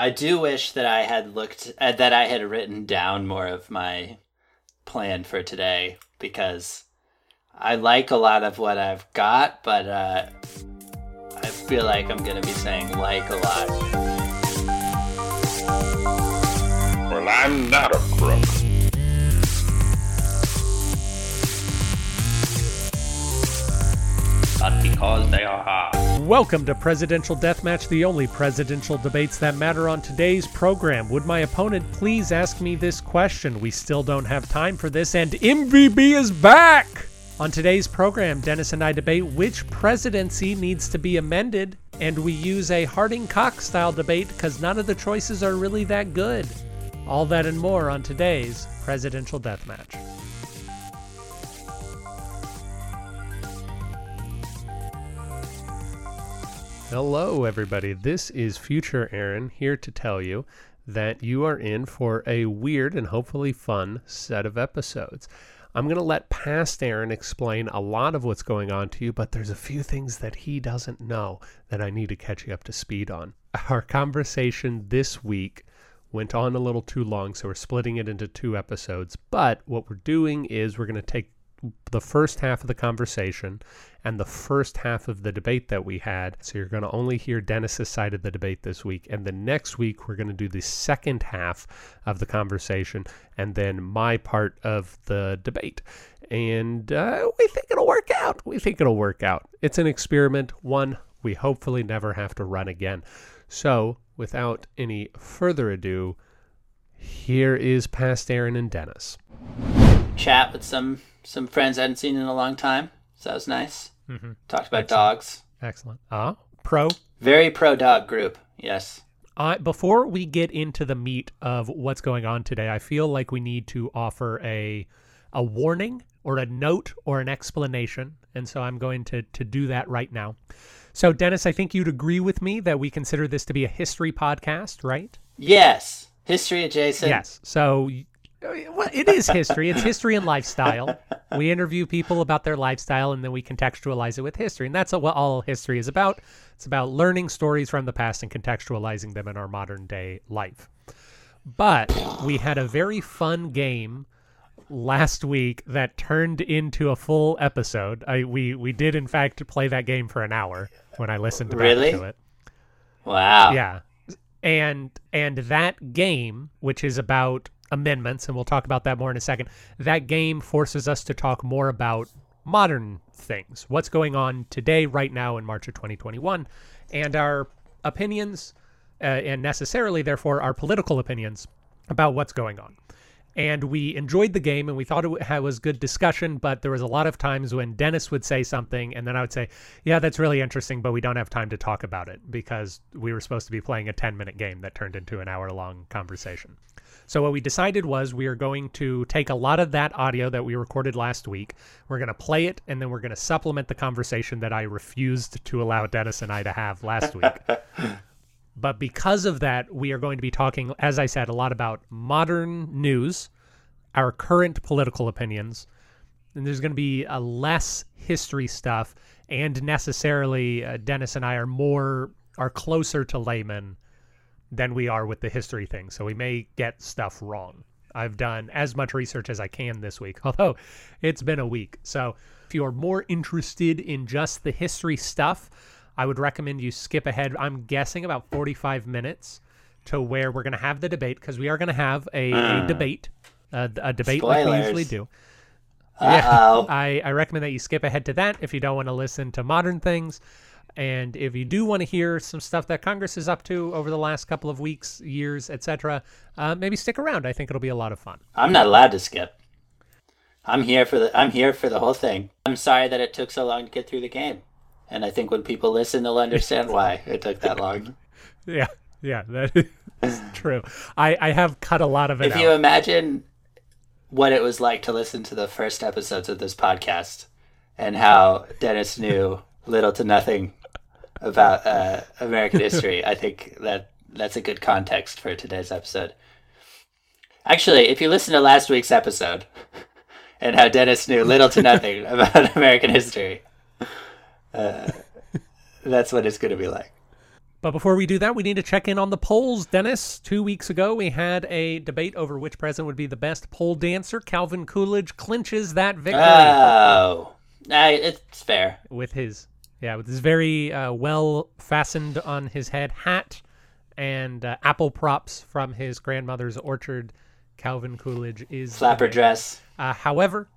I do wish that I had looked uh, that I had written down more of my plan for today because I like a lot of what I've got, but uh, I feel like I'm gonna be saying like a lot. Well, I'm not a crook. But because they are hard. Welcome to Presidential Deathmatch, the only presidential debates that matter on today's program. Would my opponent please ask me this question? We still don't have time for this, and MVB is back! On today's program, Dennis and I debate which presidency needs to be amended, and we use a Harding Cox style debate because none of the choices are really that good. All that and more on today's Presidential Deathmatch. Hello, everybody. This is Future Aaron here to tell you that you are in for a weird and hopefully fun set of episodes. I'm going to let past Aaron explain a lot of what's going on to you, but there's a few things that he doesn't know that I need to catch you up to speed on. Our conversation this week went on a little too long, so we're splitting it into two episodes. But what we're doing is we're going to take the first half of the conversation and the first half of the debate that we had. So you're going to only hear Dennis's side of the debate this week. And the next week, we're going to do the second half of the conversation and then my part of the debate. And uh, we think it'll work out. We think it'll work out. It's an experiment, one we hopefully never have to run again. So without any further ado, here is past Aaron and Dennis. Chat with some some friends I hadn't seen in a long time. So that was nice. Mm-hmm. Talked about Excellent. dogs. Excellent. Ah, pro. Very pro dog group. Yes. Uh, before we get into the meat of what's going on today, I feel like we need to offer a a warning or a note or an explanation, and so I'm going to to do that right now. So, Dennis, I think you'd agree with me that we consider this to be a history podcast, right? Yes. History adjacent. Yes. So, well, it is history. It's history and lifestyle. We interview people about their lifestyle and then we contextualize it with history. And that's what all history is about. It's about learning stories from the past and contextualizing them in our modern day life. But we had a very fun game last week that turned into a full episode. I we we did in fact play that game for an hour when I listened back Really? to it. Wow. Yeah. And and that game, which is about amendments, and we'll talk about that more in a second, that game forces us to talk more about modern things. What's going on today, right now, in March of 2021, and our opinions, uh, and necessarily, therefore, our political opinions about what's going on. And we enjoyed the game and we thought it was good discussion, but there was a lot of times when Dennis would say something and then I would say, yeah, that's really interesting, but we don't have time to talk about it because we were supposed to be playing a 10 minute game that turned into an hour long conversation. So what we decided was we are going to take a lot of that audio that we recorded last week. We're going to play it and then we're going to supplement the conversation that I refused to allow Dennis and I to have last week. But because of that, we are going to be talking, as I said, a lot about modern news, our current political opinions, and there's going to be a less history stuff, and necessarily uh, Dennis and I are more are closer to laymen than we are with the history thing, so we may get stuff wrong. I've done as much research as I can this week, although it's been a week. So if you are more interested in just the history stuff, I would recommend you skip ahead. I'm guessing about 45 minutes to where we're going to have the debate because we are going to have a, a debate, uh, a debate like we usually do. Uh-oh. I, I recommend that you skip ahead to that if you don't want to listen to modern things. And if you do want to hear some stuff that Congress is up to over the last couple of weeks, years, etc., uh, maybe stick around. I think it'll be a lot of fun. I'm not allowed to skip. I'm here for the I'm here for the whole thing. I'm sorry that it took so long to get through the game. And I think when people listen they'll understand why it took that long. Yeah, yeah, that is true. I, I have cut a lot of it If out. you imagine what it was like to listen to the first episodes of this podcast and how Dennis knew little to nothing about uh, American history, I think that that's a good context for today's episode. Actually, if you listen to last week's episode and how Dennis knew little to nothing about American history, uh, that's what it's going to be like. But before we do that, we need to check in on the polls. Dennis, two weeks ago, we had a debate over which president would be the best pole dancer. Calvin Coolidge clinches that victory Oh, I, it's fair. with his, yeah, with his very uh, well fastened on his head hat and uh, apple props from his grandmother's orchard. Calvin Coolidge is Flapper dress. Uh, however,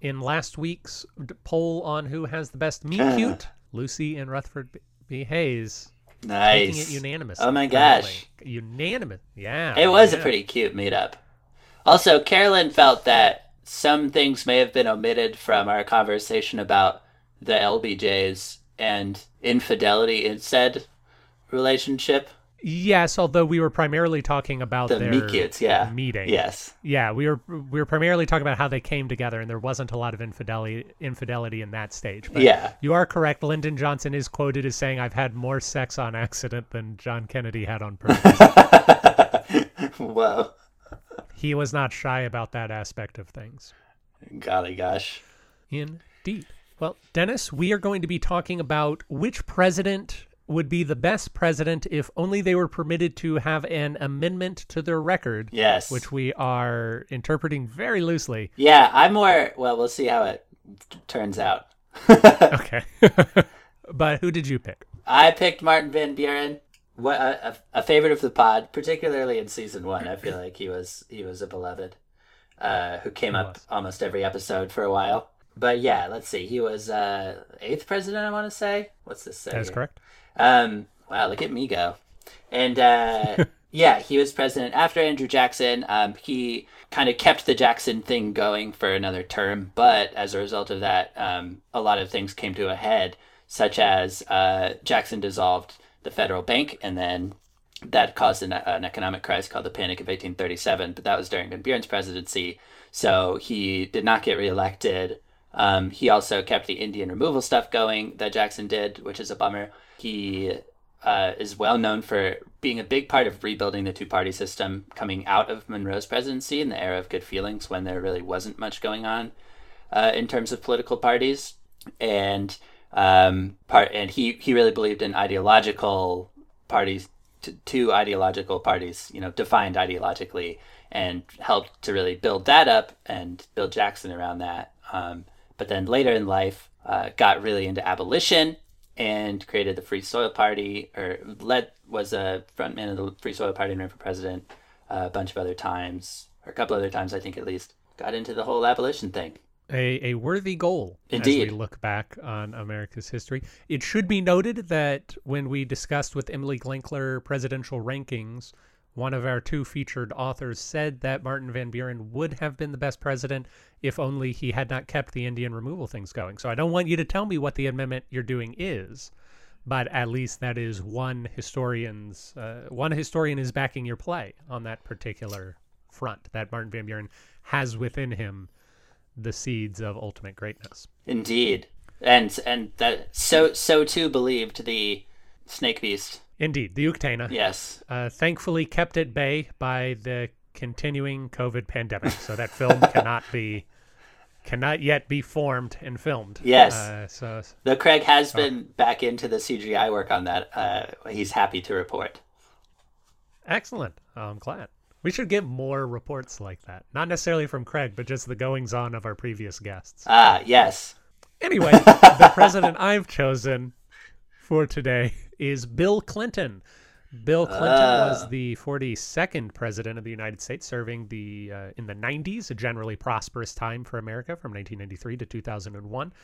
in last week's poll on who has the best meet cute, Lucy and Rutherford B. B. Hayes taking it Nice. unanimous. Oh my apparently. gosh. unanimous. Yeah, It was a pretty cute meetup. Also, Carolyn felt that some things may have been omitted from our conversation about the LBJs and infidelity in said relationship. Yes, although we were primarily talking about The their meet cutes, yeah. meeting. Yes. Yeah, we were we were primarily talking about how they came together, and there wasn't a lot of infidelity infidelity in that stage. But Yeah. you are correct. Lyndon Johnson is quoted as saying, "I've had more sex on accident than John Kennedy had on purpose." Whoa. he was not shy about that aspect of things. Golly gosh. Indeed. Well, Dennis, we are going to be talking about which president would be the best president if only they were permitted to have an amendment to their record, Yes. which we are interpreting very loosely. Yeah, I'm more. Well, we'll see how it turns out. Okay. but who did you pick? I picked Martin Van Buren, what a, a, favorite of the pod, particularly in season one. I feel like he was he was a beloved, uh, who came up was. almost every episode for a while. But yeah, let's see. He was uh, eighth president. I want to say. What's this say? That's here? correct. Um, wow, look at me go. And uh, yeah, he was president after Andrew Jackson. Um, he kind of kept the Jackson thing going for another term, but as a result of that, um, a lot of things came to a head, such as uh, Jackson dissolved the federal bank, and then that caused an, an economic crisis called the Panic of 1837. But that was during Van Buren's presidency, so he did not get reelected. Um, he also kept the Indian removal stuff going that Jackson did, which is a bummer. He uh, is well known for being a big part of rebuilding the two party system coming out of Monroe's presidency in the era of good feelings when there really wasn't much going on uh, in terms of political parties. And um, part and he, he really believed in ideological parties, t- two ideological parties, you know, defined ideologically, and helped to really build that up and build Jackson around that. Um, but then later in life, uh, got really into abolition and created the Free Soil Party, or led was a frontman of the Free Soil Party and ran for president uh, a bunch of other times, or a couple other times, I think at least. Got into the whole abolition thing. A, a worthy goal Indeed. as we look back on America's history. It should be noted that when we discussed with Emily Glinkler presidential rankings, one of our two featured authors said that Martin Van Buren would have been the best president if only he had not kept the Indian removal things going. So I don't want you to tell me what the amendment you're doing is, but at least that is one historian's uh, one historian is backing your play on that particular front. That Martin Van Buren has within him the seeds of ultimate greatness. Indeed, and and that so so too believed the snake beast. Indeed, the Uktana, Yes, uh, thankfully kept at bay by the continuing COVID pandemic, so that film cannot be cannot yet be formed and filmed. Yes. Uh, so though Craig has been back into the CGI work on that. Uh, he's happy to report. excellent. I'm glad. We should get more reports like that. Not necessarily from Craig, but just the goings on of our previous guests. Ah, yes. Anyway, the president I've chosen for today is Bill Clinton. Bill Clinton was the 42nd president of the United States, serving the uh, in the 90s, a generally prosperous time for America from 1993 to 2001.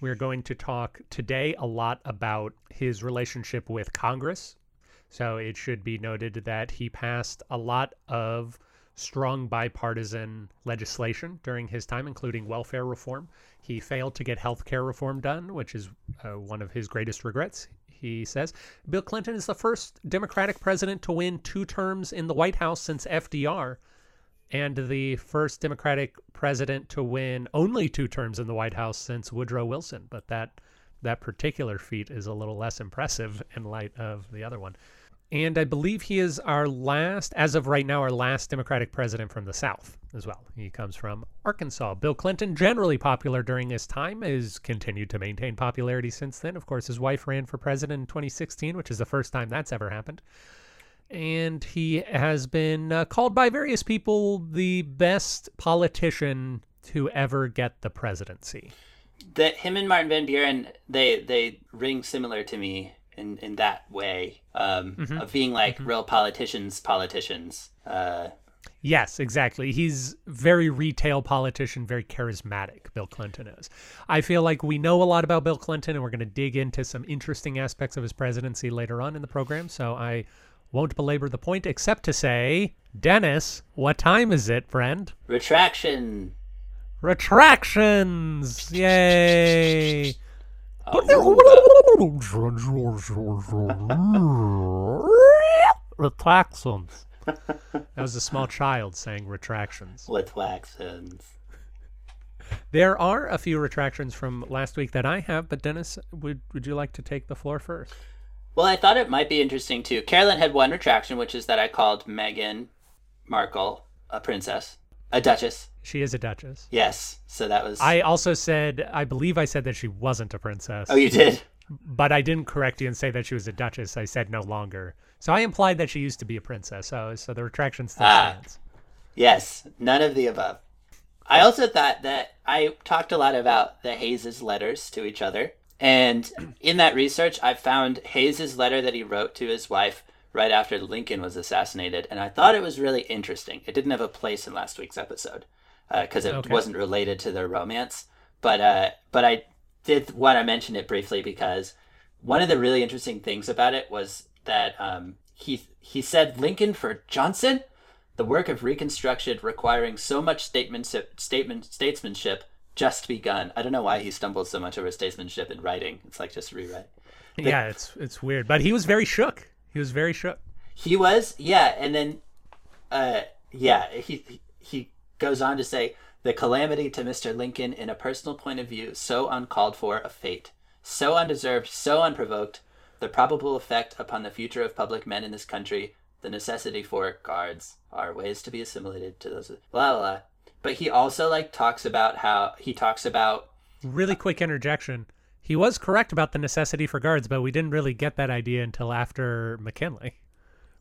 We're going to talk today a lot about his relationship with Congress. So it should be noted that he passed a lot of strong bipartisan legislation during his time, including welfare reform. He failed to get health care reform done, which is uh, one of his greatest regrets. He says Bill Clinton is the first Democratic president to win two terms in the White House since FDR, and the first Democratic president to win only two terms in the White House since Woodrow Wilson. But that that particular feat is a little less impressive in light of the other one. And I believe he is our last, as of right now, our last Democratic president from the South as well. He comes from Arkansas. Bill Clinton, generally popular during his time, has continued to maintain popularity since then. Of course, his wife ran for president in 2016, which is the first time that's ever happened. And he has been uh, called by various people the best politician to ever get the presidency. That him and Martin Van Buren, they they ring similar to me in in that way um, Mm-hmm. of being like real politicians, politicians. Uh, Yes, exactly. He's very retail politician, very charismatic. Bill Clinton is. I feel like we know a lot about Bill Clinton, and we're going to dig into some interesting aspects of his presidency later on in the program. So I won't belabor the point, except to say, Dennis, what time is it, friend? retraction. Retractions! Yay! Uh, retractions. That was a small child saying retractions. with waxins. There are a few retractions from last week that I have, but Dennis, would would you like to take the floor first? Well, I thought it might be interesting too. Carolyn had one retraction, which is that I called Meghan Markle a princess, a duchess. She is a duchess. Yes, so that was. I also said, I believe I said that she wasn't a princess, Oh, you did. but I didn't correct you and say that she was a duchess. I said no longer. So I implied that she used to be a princess. So, so the retraction still Ah. stands. Yes, none of the above. I also thought that I talked a lot about the Hayes' letters to each other. And in that research, I found Hayes' letter that he wrote to his wife right after Lincoln was assassinated. And I thought it was really interesting. It didn't have a place in last week's episode because it Okay. wasn't related to their romance. But, uh, but I did want to mention it briefly because one of the really interesting things about it was that um, he, he said Lincoln for Johnson the work of reconstruction requiring so much statemanship, statement, statesmanship just begun. I don't know why he stumbles so much over statesmanship in writing. It's like just rewrite. yeah, it's it's weird, but he was very shook. He was very shook. He was, yeah, and then, uh, yeah, he he goes on to say the calamity to Mr. Lincoln in a personal point of view, so uncalled for a fate, so undeserved, so unprovoked, the probable effect upon the future of public men in this country, the necessity for guards are ways to be assimilated to those blah blah. blah. But he also like talks about how he talks about Really quick interjection. He was correct about the necessity for guards, but we didn't really get that idea until after McKinley.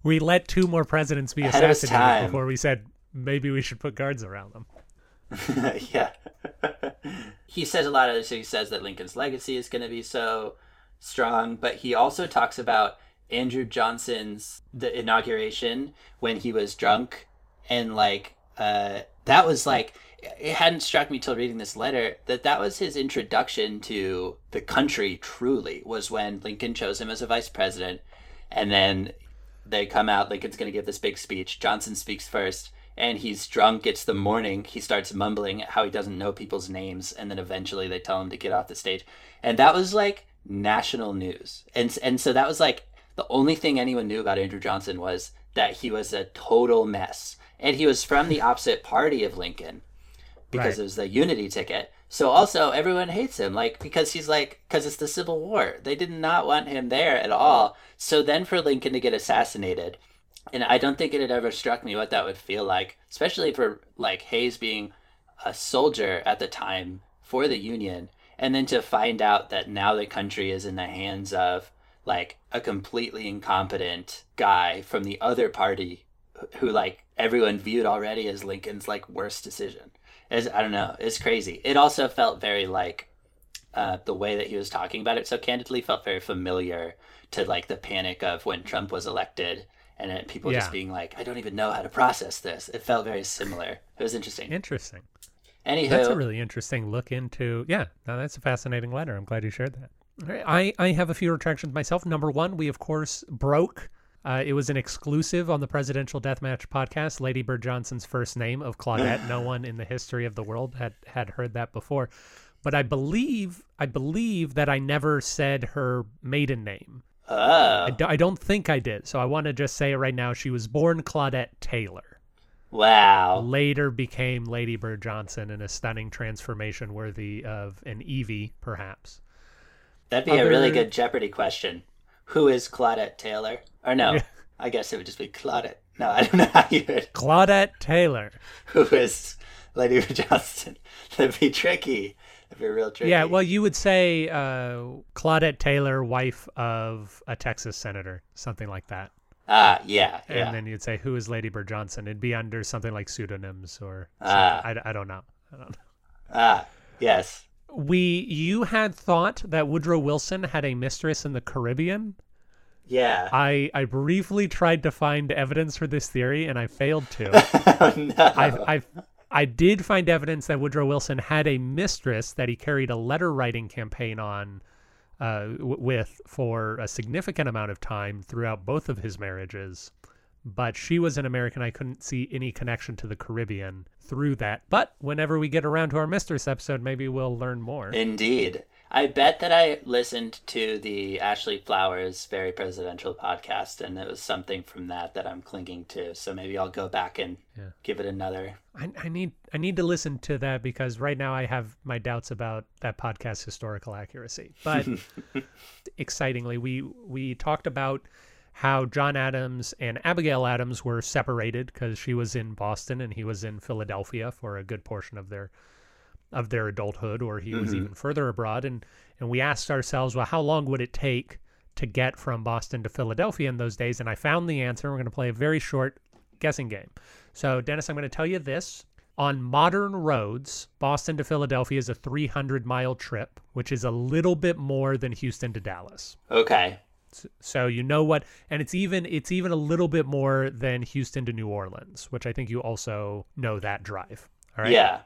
We let two more presidents be Ahead assassinated before we said maybe we should put guards around them. yeah. he says a lot of this. He says that Lincoln's legacy is going to be so strong, but he also talks about Andrew Johnson's the inauguration when he was drunk, and like uh, that was like it hadn't struck me till reading this letter that that was his introduction to the country. Truly, was when Lincoln chose him as a vice president, and then they come out. Lincoln's going to give this big speech. Johnson speaks first, and he's drunk. It's the morning. He starts mumbling how he doesn't know people's names, and then eventually they tell him to get off the stage. And that was like national news. And and so that was like the only thing anyone knew about Andrew Johnson was that he was a total mess, and he was from the opposite party of Lincoln because Right. it was the unity ticket. So also everyone hates him, like because he's like because it's the Civil War. They did not want him there at all. So then for Lincoln to get assassinated, and I don't think it had ever struck me what that would feel like, especially for like Hayes being a soldier at the time for the Union, and then to find out that now the country is in the hands of like a completely incompetent guy from the other party who like everyone viewed already as Lincoln's like worst decision. Is I don't know, it's crazy. It also felt very like uh, the way that he was talking about it so candidly felt very familiar to like the panic of when Trump was elected and people Yeah. just being like, I don't even know how to process this. It felt very similar. It was interesting. Interesting. Anywho, That's a really interesting look into. Yeah, no, that's a fascinating letter. I'm glad you shared that. Right, I I have a few retractions myself. Number one, we of course broke. Uh, it was an exclusive on the Presidential Deathmatch podcast. Lady Bird Johnson's first name of Claudette. no one in the history of the world had had heard that before. But I believe I believe that I never said her maiden name. oh, I, d- I don't think I did. So I want to just say it right now. She was born Claudette Taylor wow. later became Lady Bird Johnson in a stunning transformation worthy of an Evie, perhaps. That'd be a really good Jeopardy question. Who is Claudette Taylor? Or no, I guess it would just be Claudette. No, I don't know how you would. Claudette Taylor. Who is Lady Johnston? That'd be tricky. That'd be real tricky. Yeah, well, you would say uh, Claudette Taylor, wife of a Texas senator, something like that. Ah, yeah, And yeah. then you'd say, who is Lady Bird Johnson? It'd be under something like pseudonyms or something. I, I don't know. I don't know. Ah, yes. We, you had thought that Woodrow Wilson had a mistress in the Caribbean. Yeah. I, I briefly tried to find evidence for this theory and I failed to. oh, no. I, I, I did find evidence that Woodrow Wilson had a mistress that he carried a letter writing campaign on uh, w with for a significant amount of time throughout both of his marriages. But she was an American. I couldn't see any connection to the Caribbean through that. But whenever we get around to our mistress episode, maybe we'll learn more. Indeed. I bet that I listened to the Ashley Flowers Very Presidential podcast, and it was something from that that I'm clinging to. So maybe I'll go back and Yeah. give it another. I, I need I need to listen to that because right now I have my doubts about that podcast's historical accuracy. But excitingly, we we talked about how John Adams and Abigail Adams were separated because she was in Boston and he was in Philadelphia for a good portion of their of their adulthood, or he was mm-hmm. even further abroad. And and we asked ourselves, well, how long would it take to get from Boston to Philadelphia in those days? And I found the answer. We're going to play a very short guessing game. So, Dennis, I'm going to tell you this. On modern roads, Boston to Philadelphia is a 300 mile trip, which is a little bit more than Houston to Dallas. Okay. So you know what, and it's even it's even a little bit more than Houston to New Orleans, which I think you also know that drive. All right. Yeah.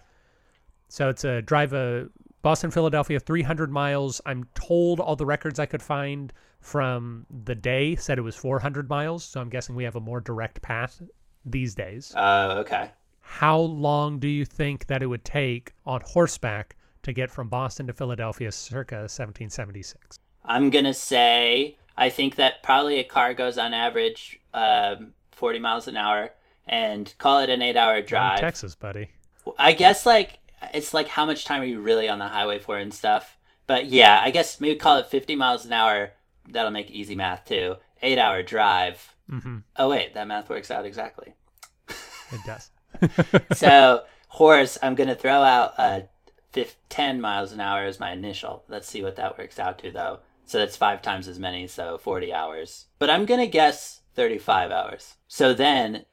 So it's a drive a Boston Philadelphia 300 miles. I'm told all the records I could find from the day said it was 400 miles. So I'm guessing we have a more direct path these days. Uh, okay. How long do you think that it would take on horseback to get from Boston to Philadelphia circa 1776? I'm going to say I think that probably a car goes on average um, 40 miles an hour and call it an eight hour drive. Texas, buddy. I guess like it's like how much time are you really on the highway for and stuff. But yeah, I guess maybe call it 50 miles an hour. That'll make easy math too. Eight hour drive. hmm Oh wait, that math works out exactly. It does. So horse, I'm gonna throw out uh, fif- 10 miles an hour as my initial. Let's see what that works out to though. So that's five times as many, so 40 hours. But I'm gonna guess 35 hours. So then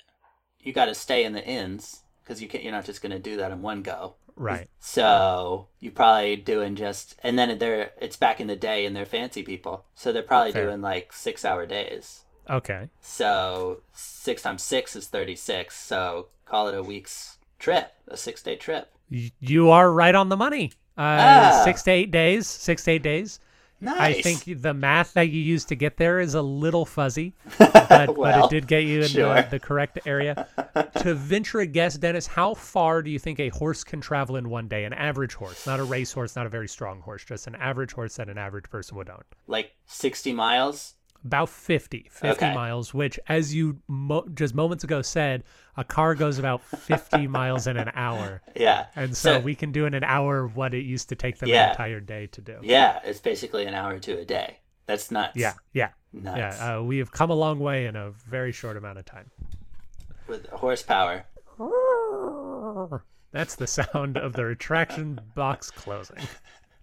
you got to stay in the inns because you can't. You're not just gonna do that in one go. Right. So you probably doing just, and then they're it's back in the day and they're fancy people, so they're probably Fair. doing like six hour days. Okay. So six times six is thirty six. So call it a week's trip, a six day trip. You are right on the money. Uh, Ah. Six to eight days. Six to eight days. Nice. I think the math that you used to get there is a little fuzzy, but, but it did get you in sure. the, the correct area. to venture a guess, Dennis, how far do you think a horse can travel in one day? An average horse, not a race horse, not a very strong horse, just an average horse that an average person would own. like sixty miles. About 50, 50 Okay. miles, which, as you mo just moments ago said, a car goes about 50 miles in an hour. Yeah. And so, So- we can do in an hour what it used to take them Yeah. an entire day to do. Yeah, it's basically an hour to a day. That's nuts. Yeah, yeah, Nuts. yeah. Uh, we have come a long way in a very short amount of time. With horsepower. That's the sound of the retraction box closing.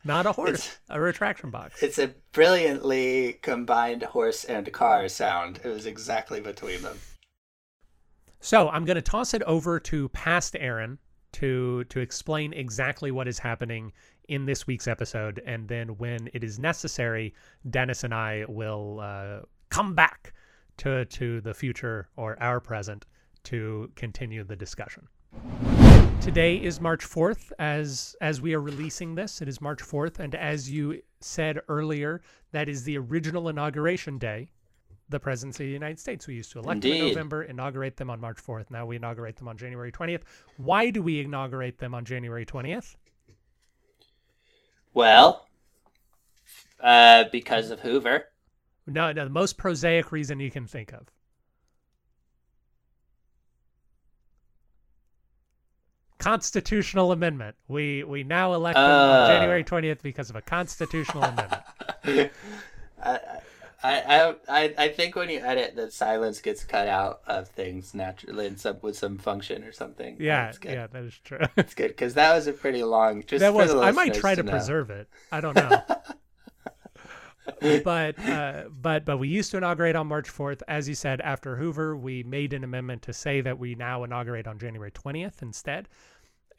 Not a horse, It's- a retraction box. It's a brilliantly combined horse and car sound. It was exactly between them. So I'm going to toss it over to past Aaron to to explain exactly what is happening in this week's episode, and then when it is necessary, Dennis and I will uh, come back to to the future or our present to continue the discussion. Today is March 4th as as we are releasing this. It is March 4th and as you said earlier, that is the original inauguration day. The presidency of the United States. We used to elect them in November, inaugurate them on March 4th. Now we inaugurate them on January 20th. Why do we inaugurate them on January 20th? Well, uh, because of Hoover. No, no, the most prosaic reason you can think of. Constitutional amendment. We we now elect them on. Uh. January 20th because of a constitutional amendment. I, I, I I think when you edit, the silence gets cut out of things naturally in some with some function or something. Yeah, That's good. yeah, that is true. It's good because that was a pretty long. Just that was. I might try to, know. preserve it. I don't know. but uh, but but we used to inaugurate on March 4th. As you said, after Hoover, we made an amendment to say that we now inaugurate on January 20th instead.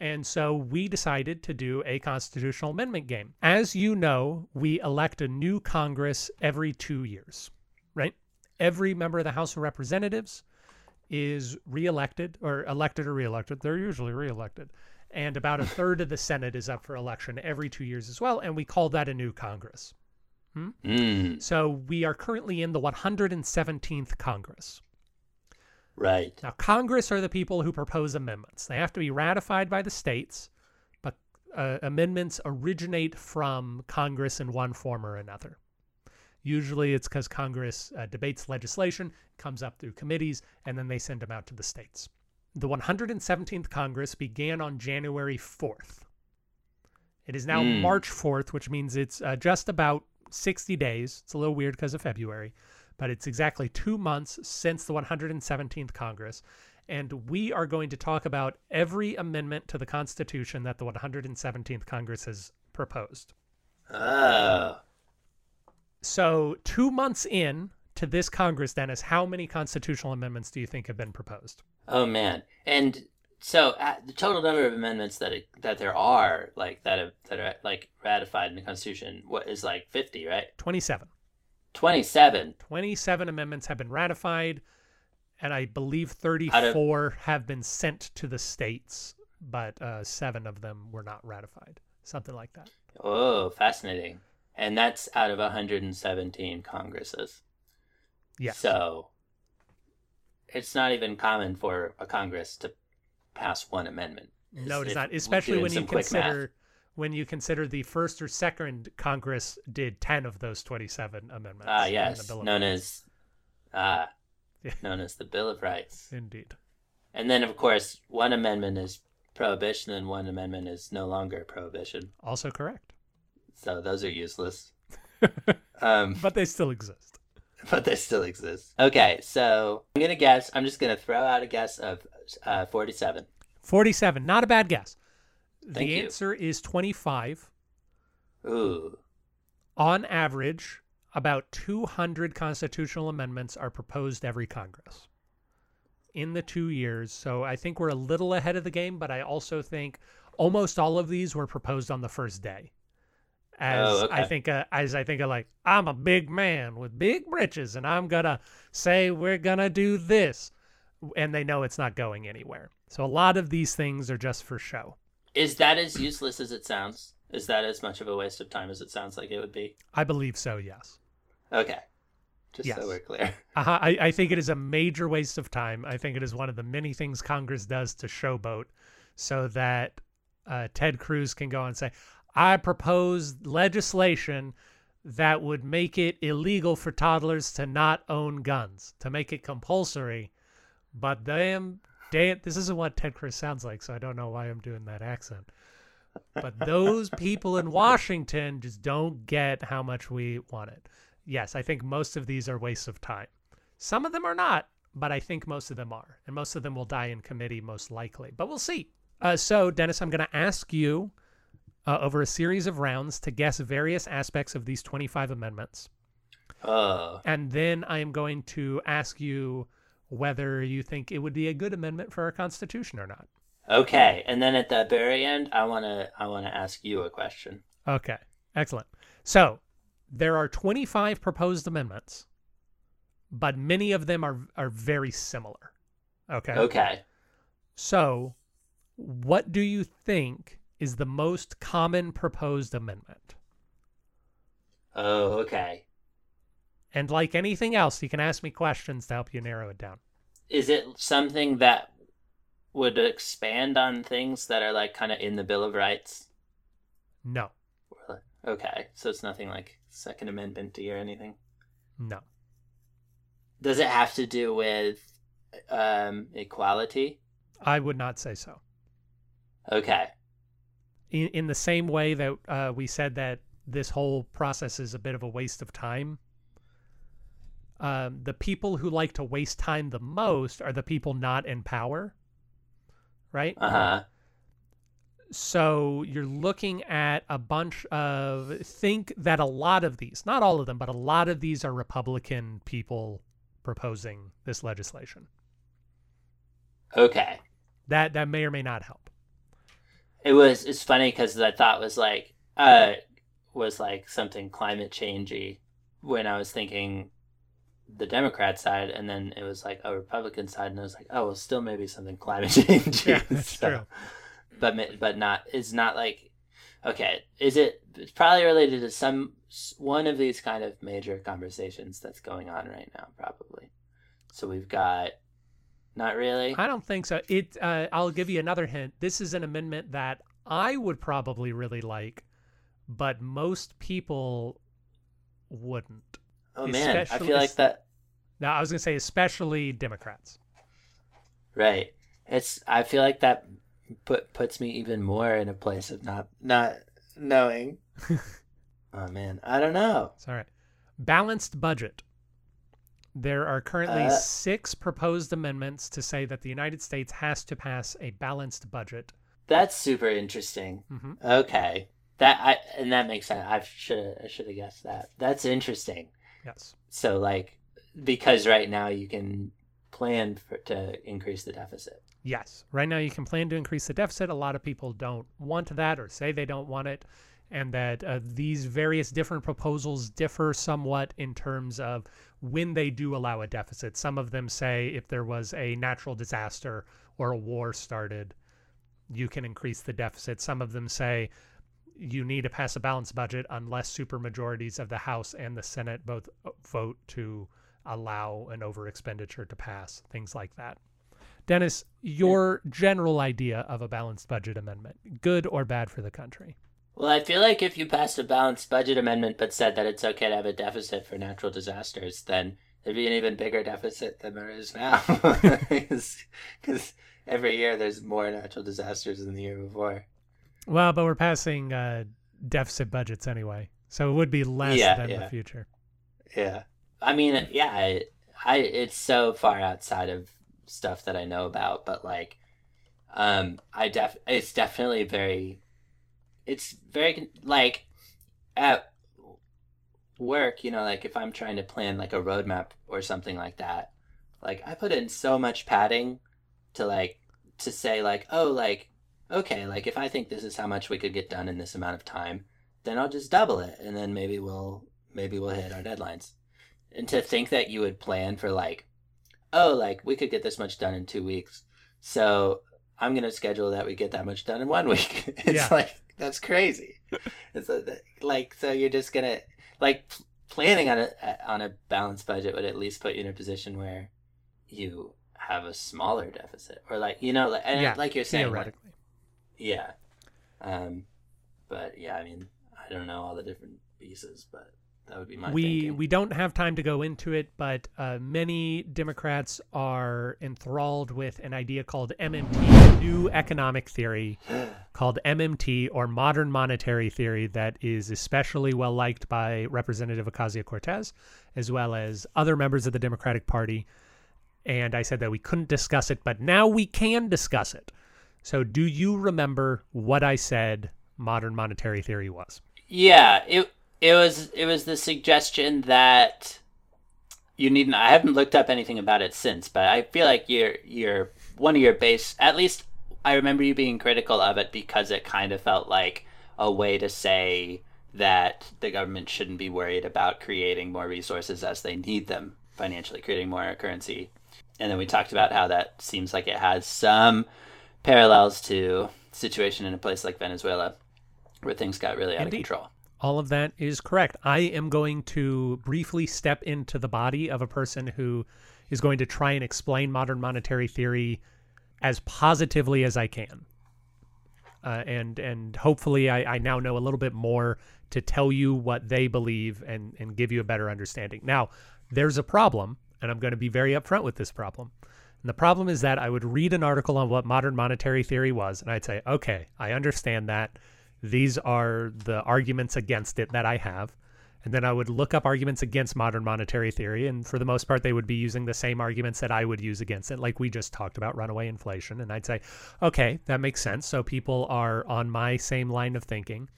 And so we decided to do a constitutional amendment game. As you know, we elect a new Congress every two years, right? Every member of the House of Representatives is reelected or elected or reelected. They're usually reelected. And about a third of the Senate is up for election every two years as well. And we call that a new Congress. Mm, So we are currently in the 117th Congress. right. Now, Congress are the people who propose amendments. They have to be ratified by the states, but uh, amendments originate from Congress in one form or another. Usually it's because Congress uh, debates legislation, comes up through committees, and then they send them out to the states. The 117th Congress began on January 4th. It is now Mm. March 4th, which means it's uh, just about 60 days. It's a little weird because of February, but it's exactly two months since the 117th Congress. And we are going to talk about every amendment to the Constitution that the 117th Congress has proposed. Oh, So, two months in to this Congress, Dennis, how many constitutional amendments do you think have been proposed? oh man. And so uh, the total number of amendments that it, that there are, like that have, that are like ratified in the Constitution, what is like fifty, right? 27. Twenty-seven. 27 amendments have been ratified, and I believe 34 have been sent to the states, but uh, seven of them were not ratified. Something like that. Oh, fascinating. And that's out of 117 Congresses. Yes. So it's not even common for a Congress to pass one amendment. no, it is If not. Especially when you some quick math. consider when you consider the first or second Congress did 10 of those 27 amendments. Ah, in the yes, Bill of known Rights. as ah, Yeah. known as the Bill of Rights. Indeed. And then, of course, one amendment is prohibition, and one amendment is no longer prohibition. Also correct. So those are useless. um, But they still exist. but they still exist. Okay, so I'm gonna guess. I'm just gonna throw out a guess of uh, 47. 47. Not a bad guess. Thank the you. answer is 25. Ooh, On average, about 200 constitutional amendments are proposed every Congress in the two years. So I think we're a little ahead of the game, but I also think almost all of these were proposed on the first day. As Oh, I think, uh, as I think of like, I'm a big man with big britches, and I'm gonna say we're gonna do this, and they know it's not going anywhere. So a lot of these things are just for show. is that as useless as it sounds? Is that as much of a waste of time as it sounds like it would be? I believe so. Yes. Okay, just Yes. so we're clear. Uh -huh. I, I think it is a major waste of time. I think it is one of the many things Congress does to showboat so that uh, Ted Cruz can go and say, I propose legislation that would make it illegal for toddlers to not own guns, to make it compulsory. But damn, damn, this isn't what Ted Cruz sounds like, so I don't know why I'm doing that accent. But those people in Washington just don't get how much we want it. Yes, I think most of these are wastes of time. Some of them are not, but I think most of them are. And most of them will die in committee, most likely. But we'll see. Uh, so, Dennis, I'm going to ask you uh, over a series of rounds to guess various aspects of these 25 amendments. Oh, And then I am going to ask you whether you think it would be a good amendment for our Constitution or not. okay. And then at the very end, I wanna I wanna ask you a question. Okay, excellent. So there are 25 proposed amendments, but many of them are are very similar. Okay. Okay. So, what do you think is the most common proposed amendment? Oh, okay. And like anything else, you can ask me questions to help you narrow it down. Is it something that would expand on things that are like kind of in the Bill of Rights? No, Okay, so it's nothing like Second Amendment or anything. no, Does it have to do with um, equality? I would not say so. Okay. In, in the same way that uh, we said that this whole process is a bit of a waste of time, um, the people who like to waste time the most are the people not in power, right? Uh huh. So you're looking at a bunch of think that a lot of these, not all of them, but a lot of these are Republican people proposing this legislation. Okay. That that may or may not help. It was. It's funny because I thought was like uh was like something climate changey when I was thinking the Democrat side, and then it was like a Republican side, and I was like, oh, well, still maybe something climate change. Yeah, that's So- true. But but not. It's not like. Okay, is it? It's probably related to some one of these kind of major conversations that's going on right now, probably. So we've got. Not really. I don't think so. It. Uh, I'll give you another hint. This is an amendment that I would probably really like, but most people wouldn't. Oh man, I feel like that. No, I was going to say, especially Democrats. Right. It's. I feel like that put puts me even more in a place of not not knowing. oh man, I don't know. It's all right. Balanced budget. There are currently Uh. six proposed amendments to say that the United States has to pass a balanced budget. That's super interesting. hmm Okay, that I and that makes sense. I should I should have guessed that. That's interesting. Yes. So like, because right now you can plan for to increase the deficit. Yes. Right now, you can plan to increase the deficit. A lot of people don't want that or say they don't want it. And that uh, these various different proposals differ somewhat in terms of when they do allow a deficit. Some of them say if there was a natural disaster or a war started, you can increase the deficit. Some of them say you need to pass a balanced budget unless supermajorities of the House and the Senate both uh, vote to allow an over expenditure to pass, things like that. Dennis, your general idea of a balanced budget amendment, good or bad for the country? Well, I feel like if you passed a balanced budget amendment but said that it's okay to have a deficit for natural disasters, then there'd be an even bigger deficit than there is now. Because every year there's more natural disasters than the year before. Well, but we're passing uh, deficit budgets anyway, so it would be less Yeah, than the future. Yeah. I mean, yeah, I, I, it's so far outside of stuff that I know about, but like, um, I def, it's definitely very, it's very, like, at work, you know, like if I'm trying to plan like a roadmap or something like that, like I put in so much padding to like, to say like, oh, like, okay, like if I think this is how much we could get done in this amount of time, then I'll just double it, and then maybe we'll maybe we'll hit our deadlines. And to think that you would plan for like, oh, like we could get this much done in two weeks, so I'm gonna schedule that we get that much done in one week. it's Yeah. like that's crazy. it's like so you're just gonna like planning on a on a balanced budget would at least put you in a position where you have a smaller deficit or like you know like, and yeah, like you're saying like, theoretically. Yeah. Um, but yeah, I mean, I don't know all the different pieces, but that would be my we thinking. we don't have time to go into it, but uh, many Democrats are enthralled with an idea called MMT, New Economic Theory, called MMT or Modern Monetary Theory, that is especially well liked by Representative Ocasio Cortez, as well as other members of the Democratic Party. And I said that we couldn't discuss it, but now we can discuss it. So, do you remember what I said modern monetary theory was? Yeah, it it was it was the suggestion that you need. I haven't looked up anything about it since, but I feel like you're you're one of your base. At least I remember you being critical of it because it kind of felt like a way to say that the government shouldn't be worried about creating more resources as they need them financially, creating more currency. And then we talked about how that seems like it has some parallels to situation in a place like Venezuela where things got really out Indeed. of control. All of that is correct. I am going to briefly step into the body of a person who is going to try and explain modern monetary theory as positively as I can. Uh, and and hopefully I, I now know a little bit more to tell you what they believe and, and give you a better understanding. Now, there's a problem, and I'm going to be very upfront with this problem. And the problem is that I would read an article on what modern monetary theory was, and I'd say, okay, I understand that. These are the arguments against it that I have. And then I would look up arguments against modern monetary theory. And for the most part, they would be using the same arguments that I would use against it, like we just talked about runaway inflation. And I'd say, okay, that makes sense. So people are on my same line of thinking.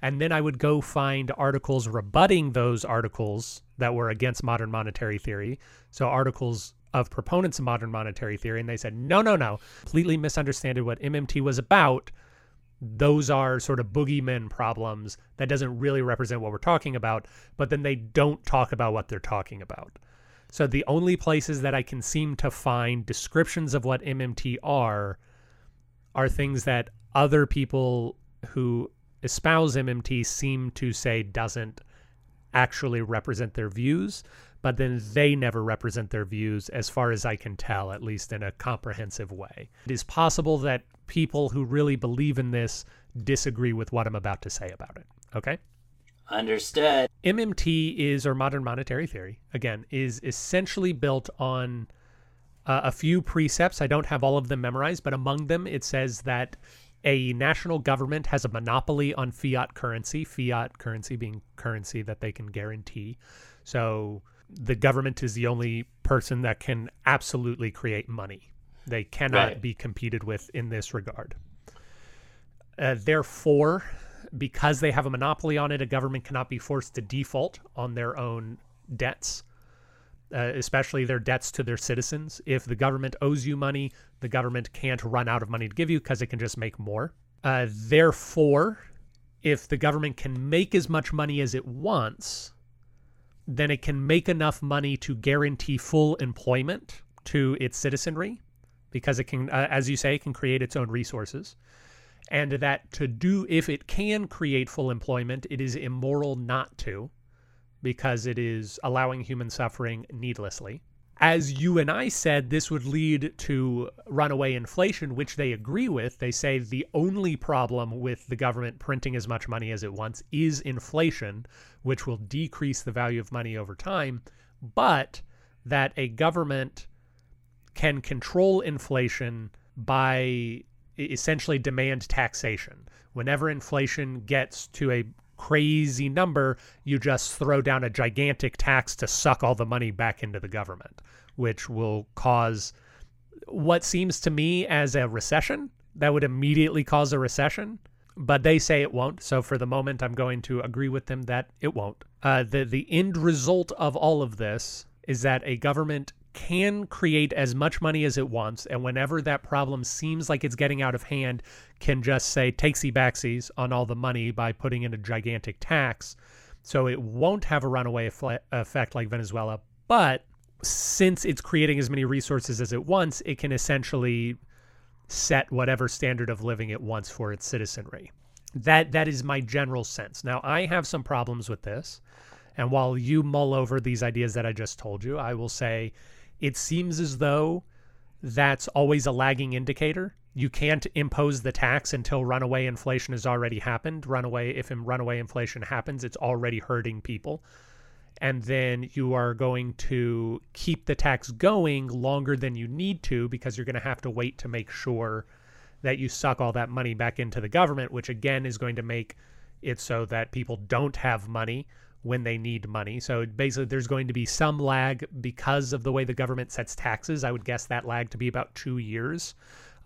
And then I would go find articles rebutting those articles that were against modern monetary theory. So articles of proponents of modern monetary theory. And they said, no, no, no, completely misunderstood what MMT was about those are sort of boogeymen problems that doesn't really represent what we're talking about, but then they don't talk about what they're talking about. So the only places that I can seem to find descriptions of what MMT are are things that other people who espouse MMT seem to say doesn't actually represent their views, but then they never represent their views as far as I can tell, at least in a comprehensive way. It is possible that people who really believe in this disagree with what I'm about to say about it. Okay? Understood. MMT is, or modern monetary theory, again, is essentially built on uh, a few precepts. I don't have all of them memorized, but among them it says that a national government has a monopoly on fiat currency, fiat currency being currency that they can guarantee. So the government is the only person that can absolutely create money. They cannot right. be competed with in this regard. Uh, therefore, because they have a monopoly on it, a government cannot be forced to default on their own debts, uh, especially their debts to their citizens. If the government owes you money, the government can't run out of money to give you because it can just make more. Uh, therefore, if the government can make as much money as it wants, then it can make enough money to guarantee full employment to its citizenry because it can, uh, as you say, can create its own resources. And that to do, if it can create full employment, it is immoral not to because it is allowing human suffering needlessly. As you and I said, this would lead to runaway inflation, which they agree with. They say the only problem with the government printing as much money as it wants is inflation, which will decrease the value of money over time, but that a government can control inflation by essentially demand taxation. Whenever inflation gets to a crazy number, you just throw down a gigantic tax to suck all the money back into the government, which will cause what seems to me as a recession. That would immediately cause a recession, but they say it won't. So for the moment, I'm going to agree with them that it won't. Uh, the the end result of all of this is that a government can create as much money as it wants, and whenever that problem seems like it's getting out of hand, can just say takesy backsies on all the money by putting in a gigantic tax. So it won't have a runaway effect like Venezuela, but since it's creating as many resources as it wants, it can essentially set whatever standard of living it wants for its citizenry. That that is my general sense. Now I have some problems with this. And while you mull over these ideas that I just told you, I will say it seems as though that's always a lagging indicator. You can't impose the tax until runaway inflation has already happened. Runaway, if runaway inflation happens, it's already hurting people. And then you are going to keep the tax going longer than you need to because you're going to have to wait to make sure that you suck all that money back into the government, which again is going to make it so that people don't have money when they need money. So basically, there's going to be some lag because of the way the government sets taxes. I would guess that lag to be about two years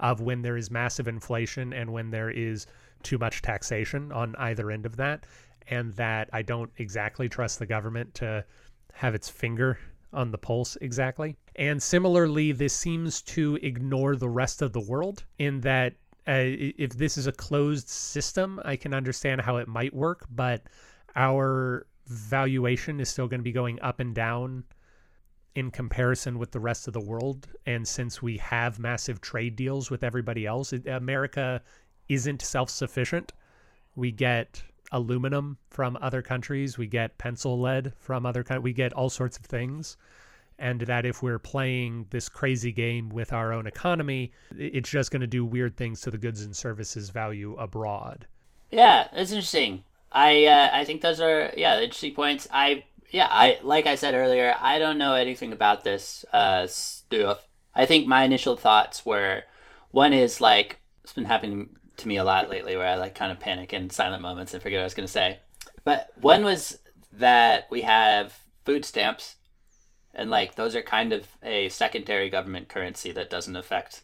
of when there is massive inflation and when there is too much taxation on either end of that. And that I don't exactly trust the government to have its finger on the pulse exactly. And similarly, this seems to ignore the rest of the world in that uh, if this is a closed system, I can understand how it might work, but our valuation is still going to be going up and down in comparison with the rest of the world. And since we have massive trade deals with everybody else, America isn't self sufficient. We get aluminum from other countries, we get pencil lead from other countries, we get all sorts of things. And that if we're playing this crazy game with our own economy, it's just going to do weird things to the goods and services value abroad. Yeah, it's interesting. I uh, I think those are yeah interesting points. I yeah I like I said earlier I don't know anything about this uh, stuff. I think my initial thoughts were one is like it's been happening to me a lot lately where I like kind of panic in silent moments and forget what I was going to say. But one was that we have food stamps, and like those are kind of a secondary government currency that doesn't affect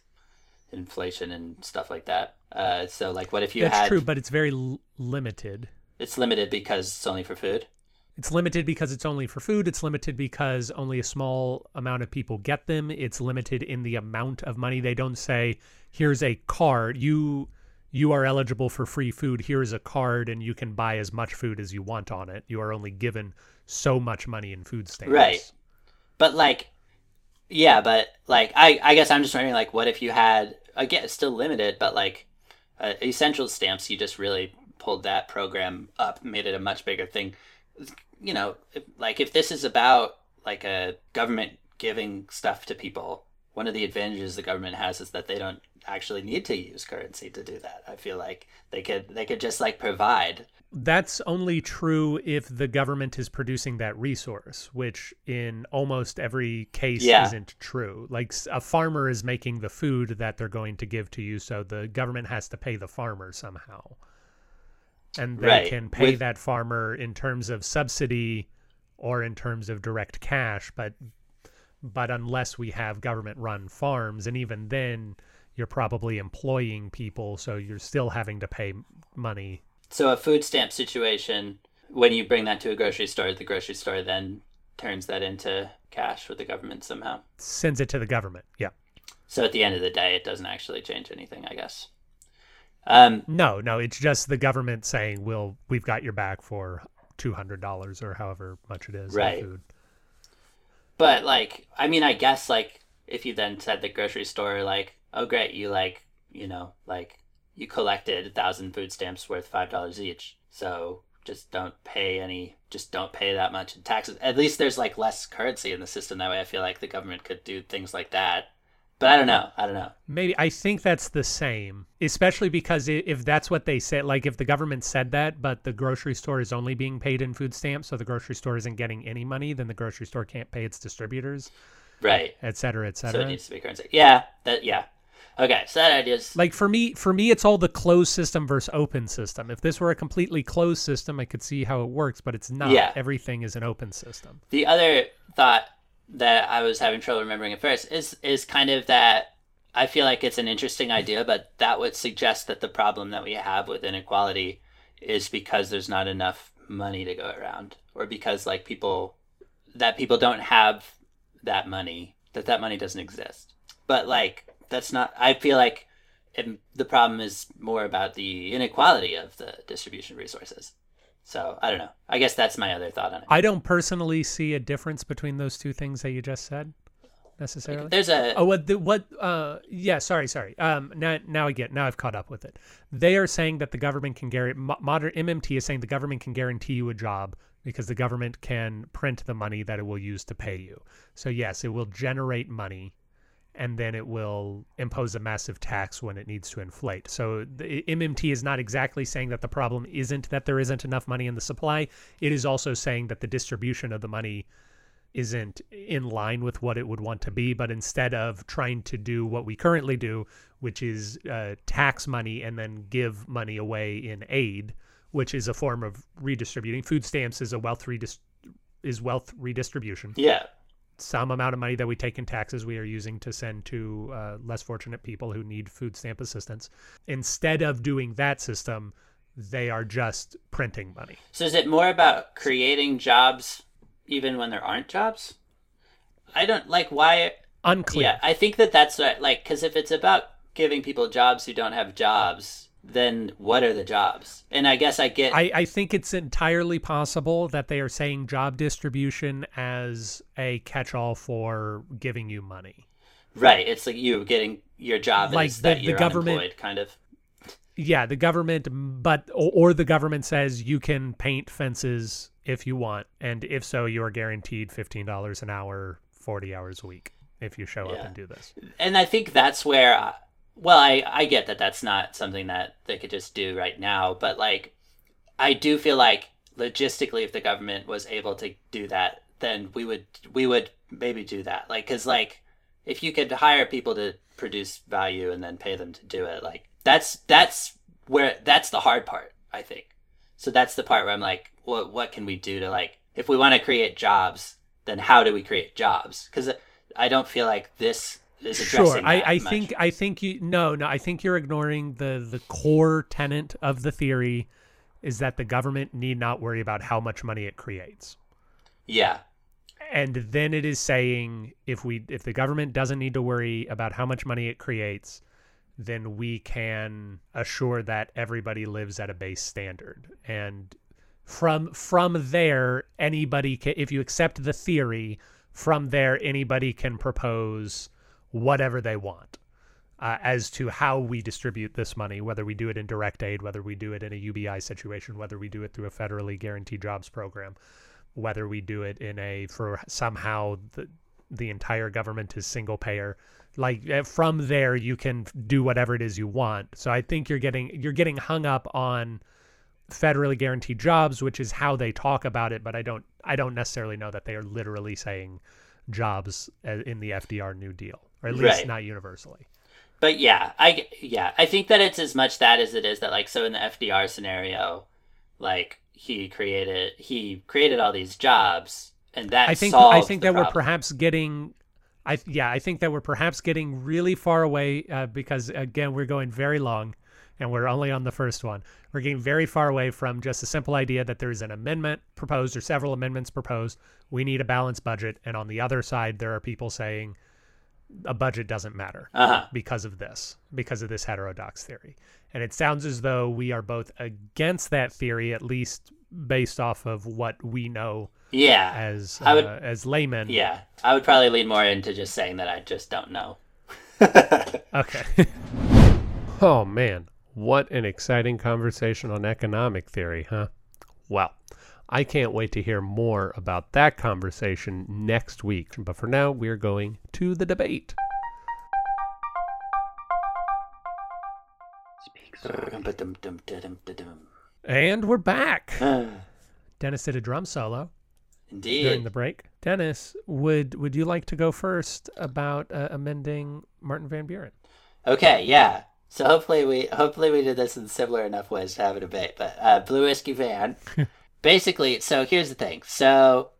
inflation and stuff like that. Uh, so like, what if you That's had? true, but it's very l- limited. It's limited because it's only for food. It's limited because it's only for food. It's limited because only a small amount of people get them. It's limited in the amount of money. They don't say, "Here's a card. You you are eligible for free food. Here's a card, and you can buy as much food as you want on it." You are only given so much money in food stamps. Right. But like, yeah, but like, I I guess I'm just wondering like, what if you had again, it's still limited, but like, uh, essential stamps, you just really pulled that program up, made it a much bigger thing. You know, if, like if this is about like a government giving stuff to people, one of the advantages the government has is that they don't actually need to use currency to do that. I feel like they could they could just like provide. That's only true if the government is producing that resource, which in almost every case Yeah. isn't true. Like a farmer is making the food that they're going to give to you, so the government has to pay the farmer somehow. And they Right. can pay With- that farmer in terms of subsidy or in terms of direct cash, but but unless we have government run farms and even then you're probably employing people so you're still having to pay money So a food stamp situation, when you bring that to a grocery store, the grocery store then turns that into cash for the government somehow. sends it to the government. Yeah. So at the end of the day, it doesn't actually change anything, I guess. Um, No, no, it's just the government saying we'll we've got your back for two hundred dollars or however much it is Right. food. but like, I mean, I guess like if you then said the grocery store, like, oh great, you like, you know, like you collected a thousand food stamps worth five dollars each, so just don't pay any, just don't pay that much in taxes. At least there's like less currency in the system that way. I feel like the government could do things like that. But I don't know. I don't know. Maybe I think that's the same, especially because if that's what they said, like if the government said that, but the grocery store is only being paid in food stamps, so the grocery store isn't getting any money, then the grocery store can't pay its distributors, Right. et cetera, et cetera. So it needs to be currency. Yeah. That. Yeah. Okay. So that idea is like for me for me it's all the closed system versus open system if this were a completely closed system i could see how it works but it's not Yeah. everything is an open system the other thought that I was having trouble remembering at first is is kind of that I feel like it's an interesting idea, but that would suggest that the problem that we have with inequality is because there's not enough money to go around, or because like people that people don't have that money, that that money doesn't exist. But like that's not. I feel like it, the problem is more about the inequality of the distribution of resources. So I don't know. I guess that's my other thought on it. i don't personally see a difference between those two things that you just said necessarily There's a Oh, what the what? Uh, yeah. Sorry, sorry. Um, now, now I get. Now I've caught up with it. They are saying that the government can guarantee. Modern MMT is saying the government can guarantee you a job because the government can print the money that it will use to pay you. So yes, it will generate money, and then it will impose a massive tax when it needs to inflate. So the MMT is not exactly saying that the problem isn't that there isn't enough money in the supply. It is also saying that the distribution of the money isn't in line with what it would want to be but instead of trying to do what we currently do which is uh, tax money and then give money away in aid which is a form of redistributing food stamps is a wealth redis- is wealth redistribution yeah. Some amount of money that we take in taxes we are using to send to uh, less fortunate people who need food stamp assistance instead of doing that system they are just printing money So is it more about creating jobs even when there aren't jobs? I don't like why. unclear Yeah, I think that that's like because if it's about giving people jobs who don't have jobs, then what are the jobs? And I guess I get I, I think it's entirely possible that they are saying job distribution as a catch-all for giving you money. right. It's like you getting your job Like the- that the government- unemployed, kind of. Yeah, the government, but or, the government says you can paint fences if you want, and if so, you are guaranteed fifteen dollars an hour, forty hours a week if you show up and do this. and I think that's where, I, well, I I get that that's not something that they could just do right now, but like, I do feel like logistically, if the government was able to do that, then we would we would maybe do that, like, because like, if you could hire people to produce value and then pay them to do it, like that's that's where that's the hard part, I think. So that's the part where I'm like, what what can we do to like if we want to create jobs, then how do we create jobs? Because uh, I don't feel like this. Sure, I, I think I think you no no I think you're ignoring the the core tenet of the theory is that the government need not worry about how much money it creates. yeah, and then it is saying if we if the government doesn't need to worry about how much money it creates then we can assure that everybody lives at a base standard. And from from there anybody can if you accept the theory from there anybody can propose whatever they want uh, as to how we distribute this money whether we do it in direct aid whether we do it in a UBI situation whether we do it through a federally guaranteed jobs program whether we do it in a for somehow the the entire government is single payer. Like eh, from there you can do whatever it is you want. So i think you're getting you're getting hung up on federally guaranteed jobs which is how they talk about it but i don't i don't necessarily know that they are literally saying jobs eh, in the fdr new deal or at least Right. not universally but yeah, I yeah I think that it's as much that as it is that like so in the FDR scenario, like he created he created all these jobs and that I think I think that we're perhaps getting I yeah, I think that we're perhaps getting really far away uh, because again, we're going very long and we're only on the first one. We're getting very far away from just a simple idea that there's an amendment proposed or several amendments proposed. We need a balanced budget and on the other side there are people saying a budget doesn't matter uh-huh. because of this, because of this heterodox theory. And it sounds as though we are both against that theory, at least based off of what we know Yeah. as I would- uh, as laymen. Yeah. I would probably lean more into just saying that I just don't know. Okay. oh man, what an exciting conversation on economic theory, huh? Well, I can't wait to hear more about that conversation next week. But for now, we're going to the debate. And we're back. Dennis did a drum solo Indeed. during the break. Dennis, would would you like to go first about uh, amending Martin Van Buren? Okay, yeah. So hopefully we hopefully we did this in similar enough ways to have a debate. But uh, Blue Whiskey Van, basically. So here's the thing. So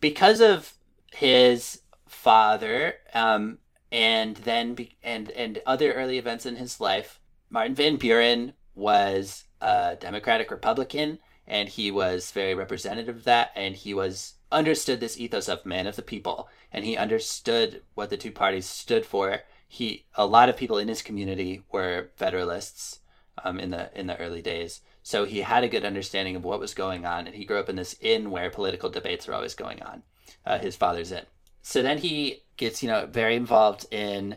because of his father, um, and then be- and and other early events in his life, Martin Van Buren was a Democratic Republican, and he was very representative of that, and he was understood this ethos of man of the people, and he understood what the two parties stood for. He a lot of people in his community were Federalists um, in the in the early days, so he had a good understanding of what was going on, and he grew up in this inn where political debates were always going on. Uh, his father's inn. So then he gets you know very involved in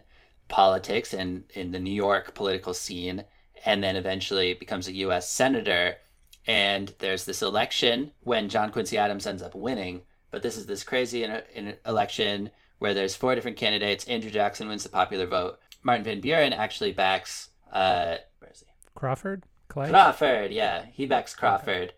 politics and in the New York political scene, and then eventually becomes a U.S. senator. And there's this election when John Quincy Adams ends up winning, but this is this crazy in, in election where there's four different candidates. Andrew Jackson wins the popular vote. Martin Van Buren actually backs uh, where is he? Crawford, Clay. Crawford, yeah, he backs Crawford,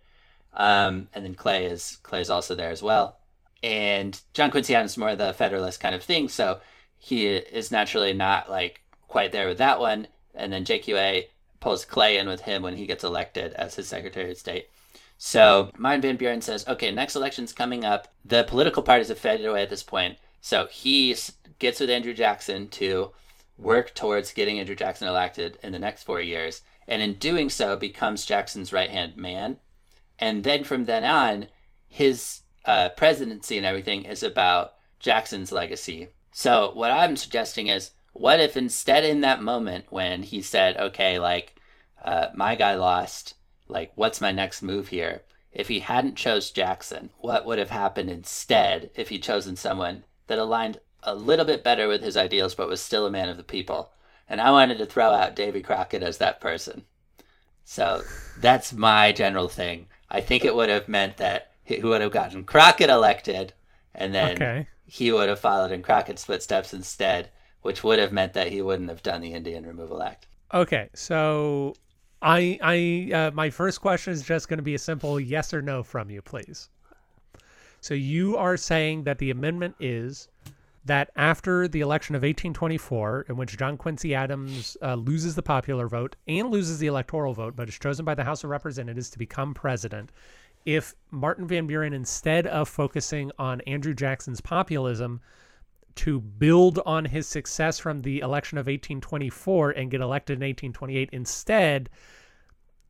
um, and then Clay is Clay's also there as well. And John Quincy Adams is more of the Federalist kind of thing, so he is naturally not like quite there with that one. And then JQA pulls Clay in with him when he gets elected as his Secretary of State. So Martin Van Buren says, okay, next election's coming up. The political parties have faded away at this point. So he gets with Andrew Jackson to work towards getting Andrew Jackson elected in the next four years. And in doing so, becomes Jackson's right hand man. And then from then on, his uh, presidency and everything is about Jackson's legacy. So what I'm suggesting is, what if instead in that moment when he said, okay, like, uh, my guy lost, like, what's my next move here? If he hadn't chose Jackson, what would have happened instead if he'd chosen someone that aligned a little bit better with his ideals but was still a man of the people? And I wanted to throw out Davy Crockett as that person. So that's my general thing. I think it would have meant that he would have gotten Crockett elected, and then Okay. he would have followed in Crockett's footsteps instead, which would have meant that he wouldn't have done the Indian Removal Act. Okay, so I I uh, my first question is just going to be a simple yes or no from you, please. So you are saying that the amendment is that after the election of 1824, in which John Quincy Adams uh, loses the popular vote and loses the electoral vote, but is chosen by the House of Representatives to become president, if Martin Van Buren, instead of focusing on Andrew Jackson's populism, to build on his success from the election of 1824 and get elected in 1828, instead,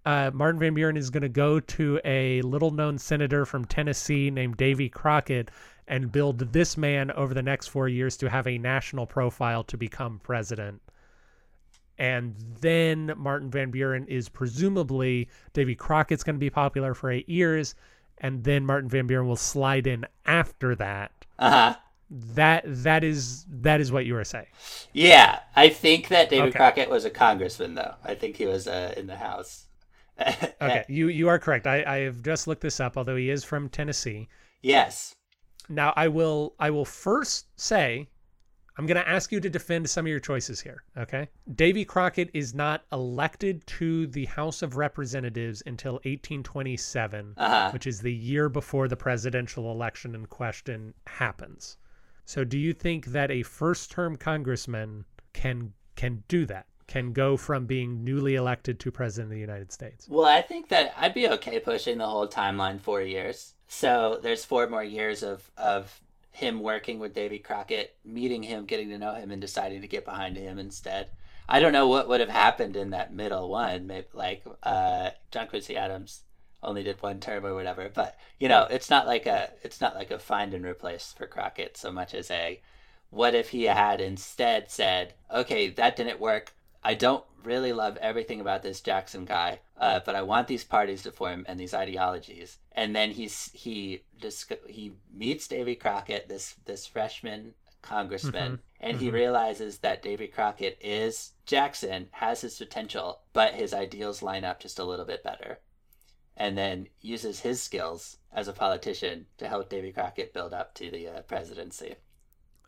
uh, Martin Van Buren is going to go to a little known senator from Tennessee named Davy Crockett and build this man over the next four years to have a national profile to become president. And then Martin Van Buren is presumably Davy Crockett's going to be popular for eight years, and then Martin Van Buren will slide in after that. Uh huh. That that is that is what you were saying. Yeah, I think that David Okay. Crockett was a congressman, though. I think he was uh, in the House. Okay, you you are correct. I I have just looked this up. Although he is from Tennessee. yes. Now I will I will first say I'm going to ask you to defend some of your choices here, okay? Davy Crockett is not elected to the House of Representatives until 1827, Uh-huh. which is the year before the presidential election in question happens. So do you think that a first-term congressman can can do that? Can go from being newly elected to president of the United States? Well, I think that I'd be okay pushing the whole timeline four years. So there's four more years of of him working with Davy Crockett, meeting him, getting to know him, and deciding to get behind him instead. I don't know what would have happened in that middle one. Maybe like uh, John Quincy Adams only did one term or whatever. But you know, it's not like a it's not like a find and replace for Crockett so much as a what if he had instead said, okay, that didn't work. I don't really love everything about this Jackson guy, uh, but I want these parties to form and these ideologies. And then he's he just he meets Davy Crockett, this this freshman congressman, and he realizes that Davy Crockett is Jackson, has his potential, but his ideals line up just a little bit better. And then uses his skills as a politician to help Davy Crockett build up to the uh, presidency.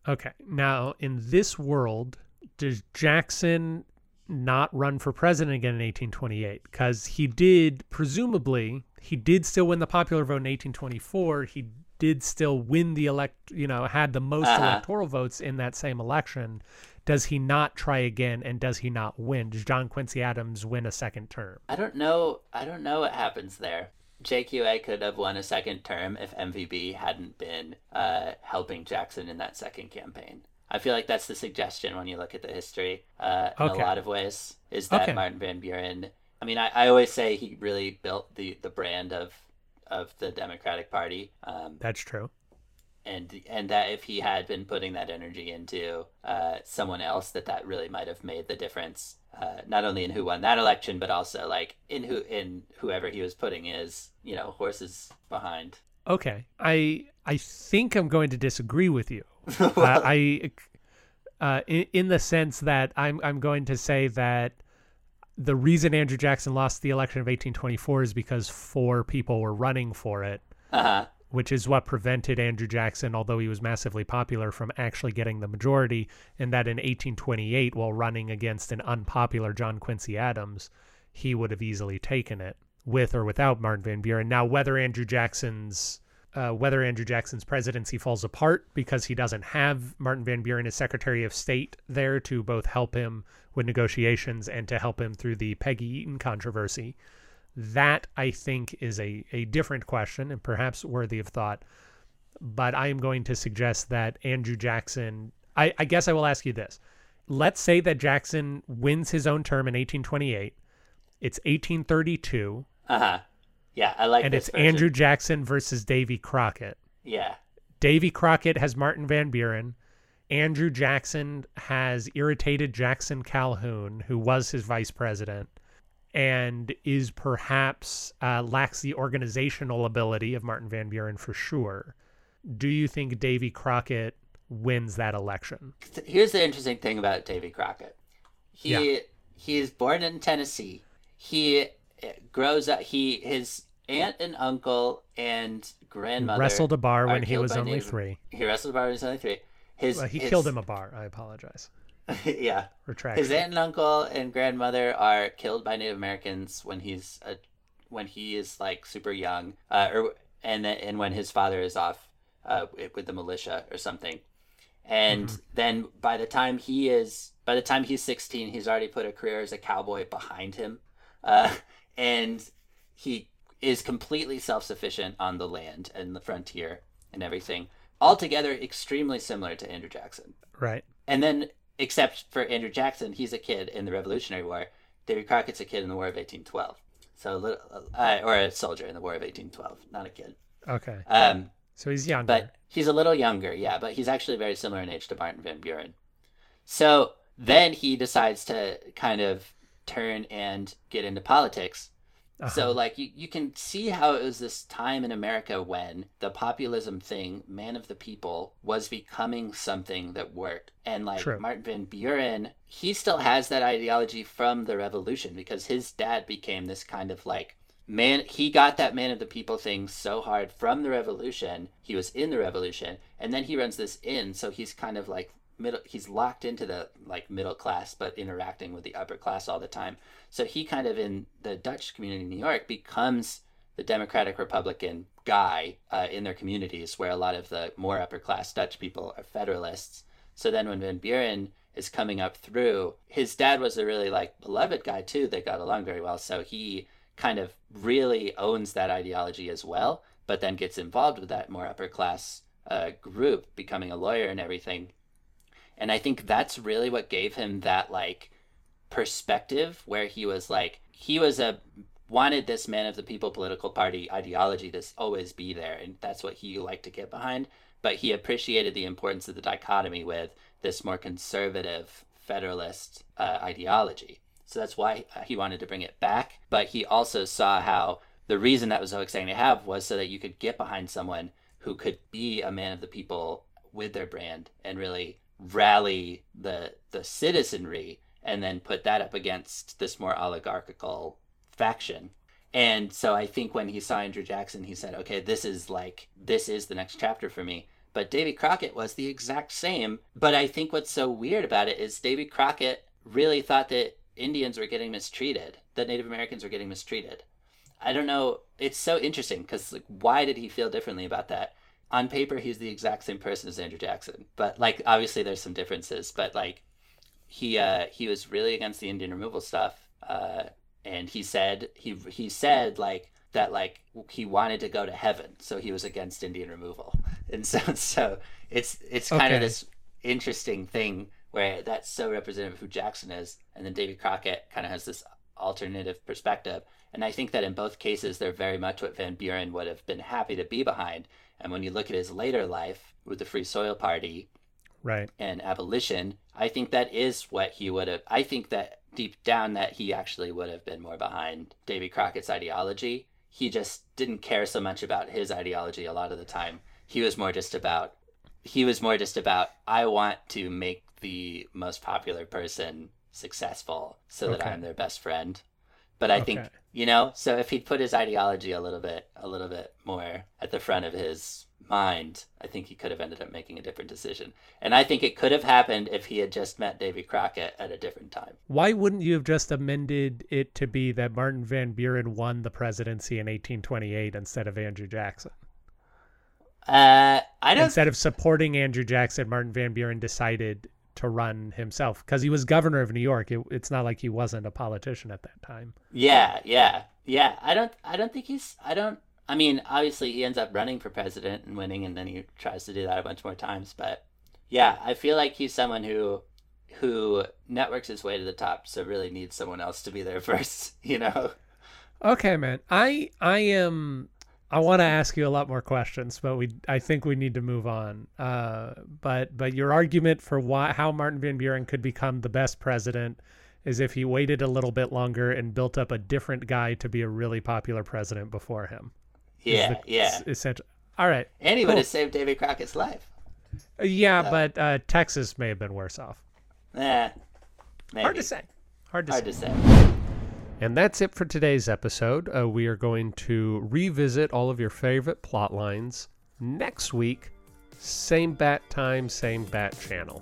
Okay. Now, in this world, does Jackson not run for president again in 1828? Because he did, presumably, he did still win the popular vote in 1824. He did still win the elect, you know, had the most Uh-huh. electoral votes in that same election. Does he not try again and does he not win? Does John Quincy Adams win a second term? I don't know. I don't know what happens there. JQA could have won a second term if MVB hadn't been uh, helping Jackson in that second campaign. I feel like that's the suggestion when you look at the history uh, in Okay. a lot of ways. Is that Okay. Martin Van Buren? I mean, I, I always say he really built the, the brand of of the Democratic Party. Um, That's true. and and that if he had been putting that energy into uh, someone else, that that really might have made the difference, uh, not only in who won that election, but also like in who in whoever he was putting his you know horses behind. Okay. I I think I'm going to disagree with you. uh, I uh, in, in the sense that I'm I'm going to say that the reason Andrew Jackson lost the election of 1824 is because four people were running for it, Uh huh. which is what prevented Andrew Jackson, although he was massively popular, from actually getting the majority. And that in 1828, while running against an unpopular John Quincy Adams, he would have easily taken it with or without Martin Van Buren. Now, whether Andrew Jackson's uh, whether Andrew Jackson's presidency falls apart because he doesn't have Martin Van Buren as Secretary of State there to both help him with negotiations and to help him through the Peggy Eaton controversy, that I think is a, a different question and perhaps worthy of thought. But I am going to suggest that Andrew Jackson, I, I guess I will ask you this. Let's say that Jackson wins his own term in 1828. It's 1832, Uh huh. Yeah, I like. and it's version. Andrew Jackson versus Davy Crockett. Yeah. Davy Crockett has Martin Van Buren. Andrew Jackson has irritated John C. Calhoun, who was his vice president, and is perhaps uh, lacks the organizational ability of Martin Van Buren for sure. Do you think Davy Crockett wins that election? Here's the interesting thing about Davy Crockett. He Yeah. he is born in Tennessee. He grows up. He his aunt and uncle and grandmother Wrestled a bar when he was only three. He wrestled a bar when he was only three. His Well, he his- killed him a bar. I apologize. yeah. Retraction. His aunt and uncle and grandmother are killed by Native Americans when he's a, when he is like super young, uh, or and and when his father is off uh, with the militia or something, and Mm-hmm. then by the time he is by the time he's sixteen, he's already put a career as a cowboy behind him, uh, and he is completely self sufficient on the land and the frontier and everything. Altogether, extremely similar to Andrew Jackson. Right. And then, except for Andrew Jackson, he's a kid in the Revolutionary War. Davy Crockett's a kid in the War of 1812. So, a little, uh, or a soldier in the War of 1812, not a kid. Okay. Um, So he's younger. but he's a little younger, yeah, but he's actually very similar in age to Martin Van Buren. So then he decides to kind of turn and get into politics. So Uh-huh. like you, you can see how it was this time in America when the populism thing, man of the people, was becoming something that worked. And like True. Martin Van Buren, he still has that ideology from the revolution because his dad became this kind of like man he got that man of the people thing so hard from the revolution. He was in the revolution and then he runs this inn, so he's kind of like middle he's locked into the like middle class but interacting with the upper class all the time. So he kind of in the dutch community in new york becomes the democratic republican guy uh, in their communities where a lot of the more upper class dutch people are federalists. So then when van buren is coming up through his dad was a really like beloved guy too. They got along very well. So he kind of really owns that ideology as well but then gets involved with that more upper class uh, group becoming a lawyer and everything and I think that's really what gave him that like perspective where he was like he was a wanted this man of the people political party ideology to always be there and that's what he liked to get behind. But he appreciated the importance of the dichotomy with this more conservative federalist uh, ideology. So that's why he wanted to bring it back. But he also saw how the reason that was so exciting to have was so that you could get behind someone who could be a man of the people with their brand and really rally the the citizenry and then put that up against this more oligarchical faction. And so I think when he saw Andrew Jackson, he said, okay, this is like, this is the next chapter for me. But Davy Crockett was the exact same. But I think what's so weird about it is Davy Crockett really thought that Indians were getting mistreated, that Native Americans were getting mistreated. I don't know. It's so interesting because like, why did he feel differently about that? On paper, he's the exact same person as Andrew Jackson, but like obviously there's some differences. But like he uh, he was really against the Indian removal stuff, uh, and he said he he said like that like he wanted to go to heaven, so he was against Indian removal, and so so it's it's kind Okay. of this interesting thing where that's so representative of who Jackson is, and then Davy Crockett kind of has this alternative perspective. And I think that in both cases, they're very much what Van Buren would have been happy to be behind. And when you look at his later life with the Free Soil Party right. and abolition, I think that is what he would have. I think that deep down that he actually would have been more behind Davy Crockett's ideology. He just didn't care so much about his ideology a lot of the time. He was more just about he was more just about I want to make the most popular person successful so that I'm their best friend. But I think Okay. You know, so if he'd put his ideology a little bit a little bit more at the front of his mind, I think he could have ended up making a different decision. And I think it could have happened if he had just met Davy Crockett at a different time. Why wouldn't you have just amended it to be that Martin Van Buren won the presidency in 1828 instead of Andrew Jackson? Uh, I don't. Instead of supporting Andrew Jackson, Martin Van Buren decided to run himself because he was governor of New York. It, it's not like he wasn't a politician at that time. Yeah, yeah, yeah. I don't. I don't think he's. I don't. I mean, obviously, he ends up running for president and winning, and then he tries to do that a bunch more times. But yeah, I feel like he's someone who who networks his way to the top, so really needs someone else to be there first. You know. Okay, man. I I am. I want to ask you a lot more questions, but we I think we need to move on. Uh, but but your argument for why how Martin Van Buren could become the best president is if he waited a little bit longer and built up a different guy to be a really popular president before him. Yeah, the yeah. Essential. All right. And he cool. would have saved David Crockett's life. Uh, Yeah, but uh, Texas may have been worse off. Maybe. Hard to say. Hard to Hard say. to say. And that's it for today's episode. Uh, we are going to revisit all of your favorite plot lines next week. Same bat time, same bat channel.